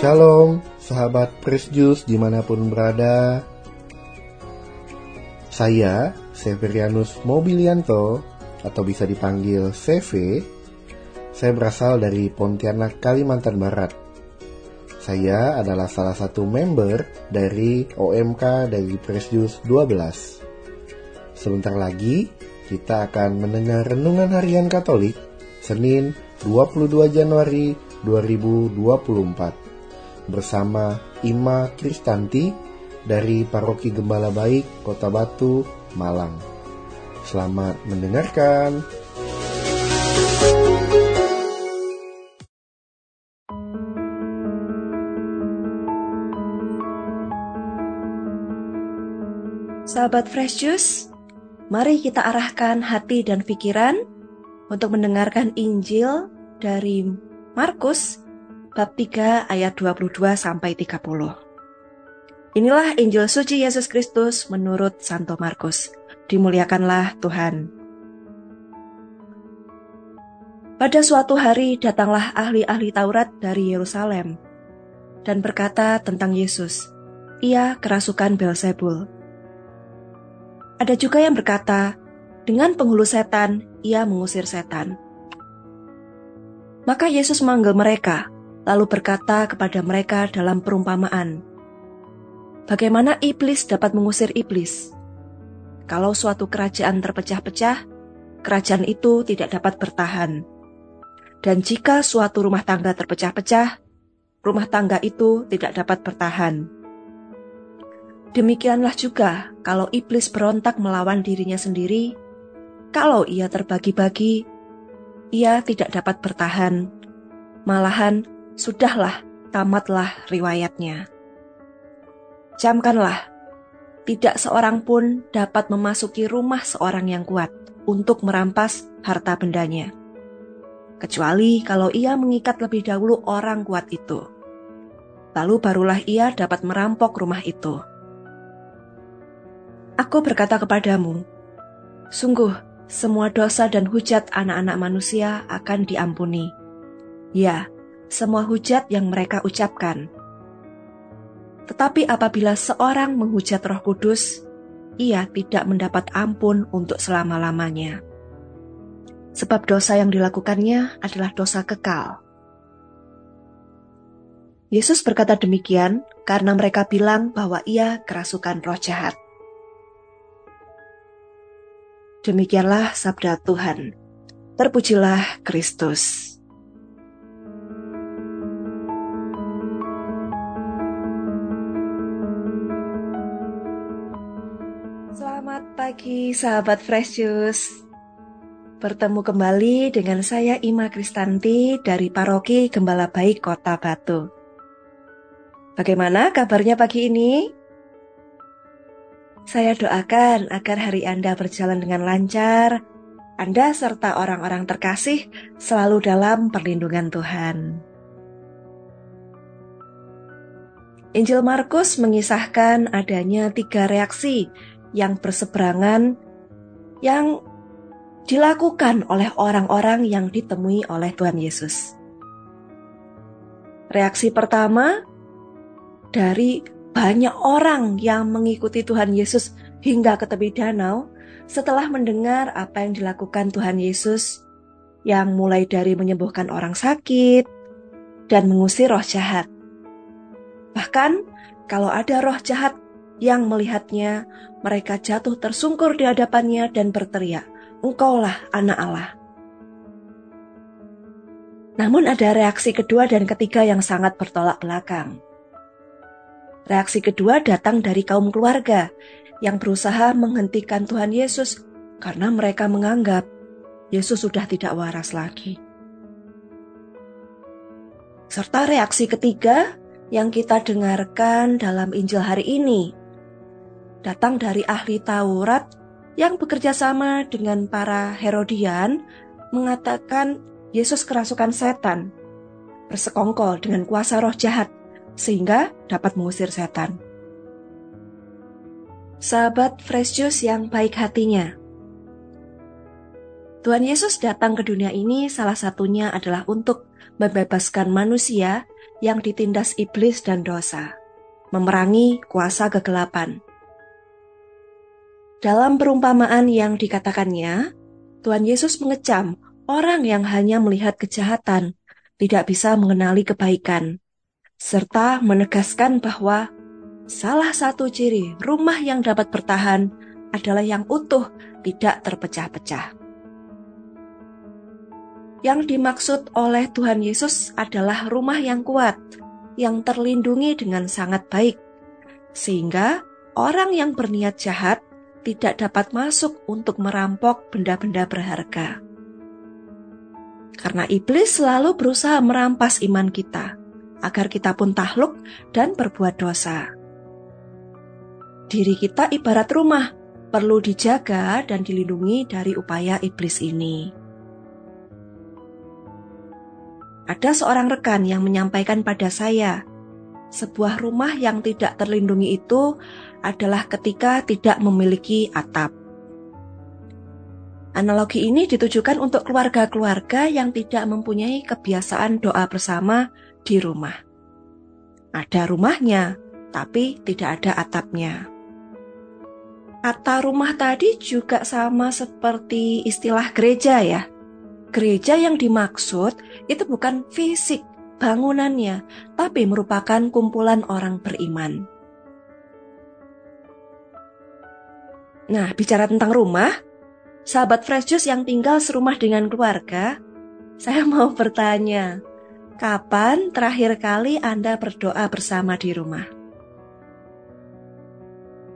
Shalom, sahabat Press Juice di mana pun berada. Saya, Severianus Mobilianto, atau bisa dipanggil CV. Saya berasal dari Pontianak, Kalimantan Barat. Saya adalah salah satu member dari OMK dari Press Juice 12. Sebentar lagi, kita akan mendengar Renungan Harian Katolik, Senin 22 Januari 2024 bersama Ima Kristanti dari Paroki Gembala Baik, Kota Batu, Malang. Selamat mendengarkan. Sahabat Fresh Juice, mari kita arahkan hati dan pikiran untuk mendengarkan Injil dari Markus bab 3 ayat 22 sampai 30. Inilah Injil suci Yesus Kristus menurut Santo Markus. Dimuliakanlah Tuhan. Pada suatu hari datanglah ahli-ahli Taurat dari Yerusalem dan berkata tentang Yesus, ia kerasukan Belzebul. Ada juga yang berkata, dengan penghulu setan, ia mengusir setan. Maka Yesus memanggil mereka lalu berkata kepada mereka dalam perumpamaan, Bagaimana iblis dapat mengusir iblis? Kalau suatu kerajaan terpecah-pecah, kerajaan itu tidak dapat bertahan. Dan jika suatu rumah tangga terpecah-pecah, rumah tangga itu tidak dapat bertahan. Demikianlah juga kalau iblis berontak melawan dirinya sendiri, kalau ia terbagi-bagi, ia tidak dapat bertahan. Malahan Sudahlah, tamatlah riwayatnya. Camkanlah, tidak seorang pun dapat memasuki rumah seorang yang kuat untuk merampas harta bendanya. Kecuali kalau ia mengikat lebih dahulu orang kuat itu. Lalu barulah ia dapat merampok rumah itu. Aku berkata kepadamu, sungguh semua dosa dan hujat anak-anak manusia akan diampuni. Ya, semua hujat yang mereka ucapkan. Tetapi apabila seorang menghujat Roh Kudus, ia tidak mendapat ampun untuk selama-lamanya. Sebab dosa yang dilakukannya adalah dosa kekal. Yesus berkata demikian karena mereka bilang bahwa ia kerasukan roh jahat. Demikianlah sabda Tuhan. Terpujilah Kristus. Pagi sahabat Fresh Juice. Bertemu kembali dengan saya Ima Kristanti dari Paroki Gembala Baik Kota Batu. Bagaimana kabarnya pagi ini? Saya doakan agar hari Anda berjalan dengan lancar, Anda serta orang-orang terkasih selalu dalam perlindungan Tuhan. Injil Markus mengisahkan adanya tiga reaksi yang berseberangan yang dilakukan oleh orang-orang yang ditemui oleh Tuhan Yesus. Reaksi pertama dari banyak orang yang mengikuti Tuhan Yesus hingga ke tepi danau setelah mendengar apa yang dilakukan Tuhan Yesus yang mulai dari menyembuhkan orang sakit dan mengusir roh jahat. Bahkan kalau ada roh jahat yang melihatnya, mereka jatuh tersungkur di hadapannya dan berteriak, Engkaulah anak Allah. Namun ada reaksi kedua dan ketiga yang sangat bertolak belakang. Reaksi kedua datang dari kaum keluarga yang berusaha menghentikan Tuhan Yesus karena mereka menganggap Yesus sudah tidak waras lagi. Serta reaksi ketiga yang kita dengarkan dalam Injil hari ini datang dari ahli Taurat yang bekerja sama dengan para Herodian mengatakan Yesus kerasukan setan, bersekongkol dengan kuasa roh jahat, sehingga dapat mengusir setan. Sahabat Fresh Juice yang baik hatinya, Tuhan Yesus datang ke dunia ini salah satunya adalah untuk membebaskan manusia yang ditindas iblis dan dosa, memerangi kuasa kegelapan. Dalam perumpamaan yang dikatakannya, Tuhan Yesus mengecam orang yang hanya melihat kejahatan, tidak bisa mengenali kebaikan, serta menegaskan bahwa salah satu ciri rumah yang dapat bertahan adalah yang utuh, tidak terpecah-pecah. Yang dimaksud oleh Tuhan Yesus adalah rumah yang kuat, yang terlindungi dengan sangat baik, sehingga orang yang berniat jahat tidak dapat masuk untuk merampok benda-benda berharga. Karena iblis selalu berusaha merampas iman kita, agar kita pun tahluk dan berbuat dosa. Diri kita ibarat rumah, perlu dijaga dan dilindungi dari upaya iblis ini. Ada seorang rekan yang menyampaikan pada saya, sebuah rumah yang tidak terlindungi itu adalah ketika tidak memiliki atap. Analogi ini ditujukan untuk keluarga-keluarga yang tidak mempunyai kebiasaan doa bersama di rumah. Ada rumahnya, tapi tidak ada atapnya. Kata rumah tadi juga sama seperti istilah gereja ya. Gereja yang dimaksud itu bukan fisik bangunannya, tapi merupakan kumpulan orang beriman. Nah, bicara tentang rumah, sahabat Fresh Juice yang tinggal serumah dengan keluarga, saya mau bertanya, kapan terakhir kali Anda berdoa bersama di rumah?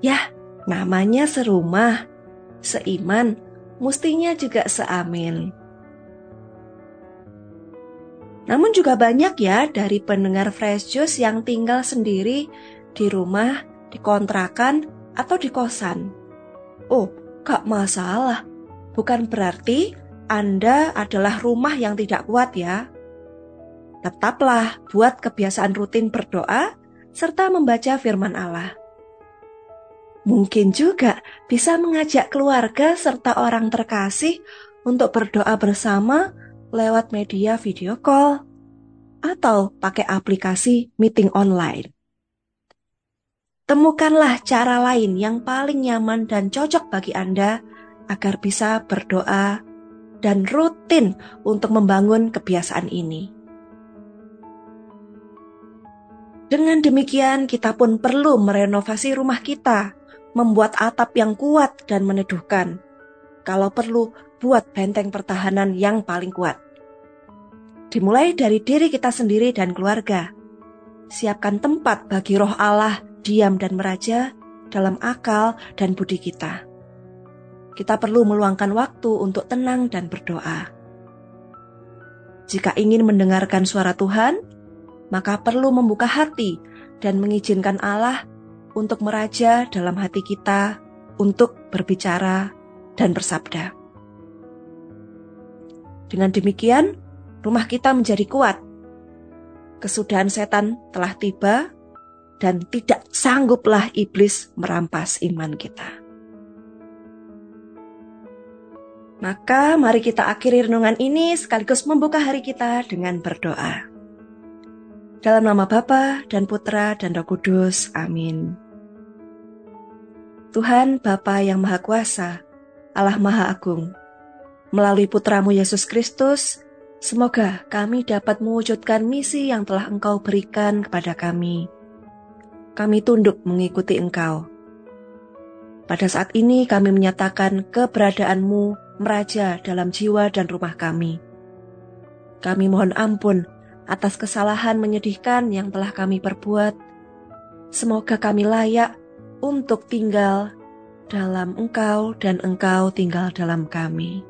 Ya, namanya serumah, seiman, mestinya juga seamin. Namun juga banyak ya dari pendengar Fresh Juice yang tinggal sendiri di rumah, di kontrakan, atau di kosan. Oh, gak masalah. Bukan berarti Anda adalah rumah yang tidak kuat ya. Tetaplah buat kebiasaan rutin berdoa serta membaca firman Allah. Mungkin juga bisa mengajak keluarga serta orang terkasih untuk berdoa bersama lewat media video call, atau pakai aplikasi meeting online. Temukanlah cara lain yang paling nyaman dan cocok bagi Anda agar bisa berdoa dan rutin untuk membangun kebiasaan ini. Dengan demikian, kita pun perlu merenovasi rumah kita, membuat atap yang kuat dan meneduhkan. Kalau perlu, buat benteng pertahanan yang paling kuat. Dimulai dari diri kita sendiri dan keluarga. Siapkan tempat bagi roh Allah diam dan meraja dalam akal dan budi kita. Kita perlu meluangkan waktu untuk tenang dan berdoa. Jika ingin mendengarkan suara Tuhan, maka perlu membuka hati dan mengizinkan Allah untuk meraja dalam hati kita untuk berbicara dan bersabda. Dengan demikian, rumah kita menjadi kuat. Kesudahan setan telah tiba dan tidak sangguplah iblis merampas iman kita. Maka mari kita akhiri renungan ini sekaligus membuka hari kita dengan berdoa. Dalam nama Bapa dan Putra dan Roh Kudus. Amin. Tuhan Bapa yang Maha Kuasa, Allah Maha Agung, Melalui putramu Yesus Kristus, semoga kami dapat mewujudkan misi yang telah engkau berikan kepada kami. Kami tunduk mengikuti engkau. Pada saat ini kami menyatakan keberadaanmu meraja dalam jiwa dan rumah kami. Kami mohon ampun atas kesalahan menyedihkan yang telah kami perbuat. Semoga kami layak untuk tinggal dalam Engkau dan Engkau tinggal dalam kami.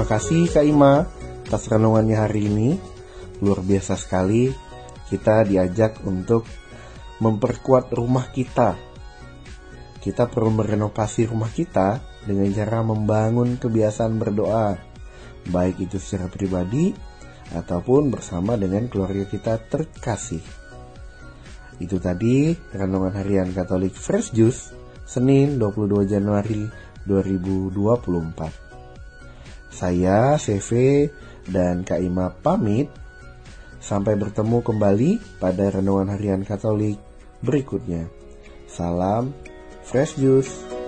Terima kasih Kak Ima atas renungannya hari ini. Luar biasa sekali. kita diajak untuk memperkuat rumah kita. Kita perlu merenovasi rumah kita dengan cara membangun kebiasaan berdoa, baik itu secara pribadi ataupun bersama dengan keluarga kita terkasih. Itu tadi renungan harian Katolik Fresh Juice Senin 22 Januari 2024. Saya CV dan Kak Ima pamit. Sampai bertemu kembali pada renungan harian Katolik berikutnya. Salam Fresh Juice.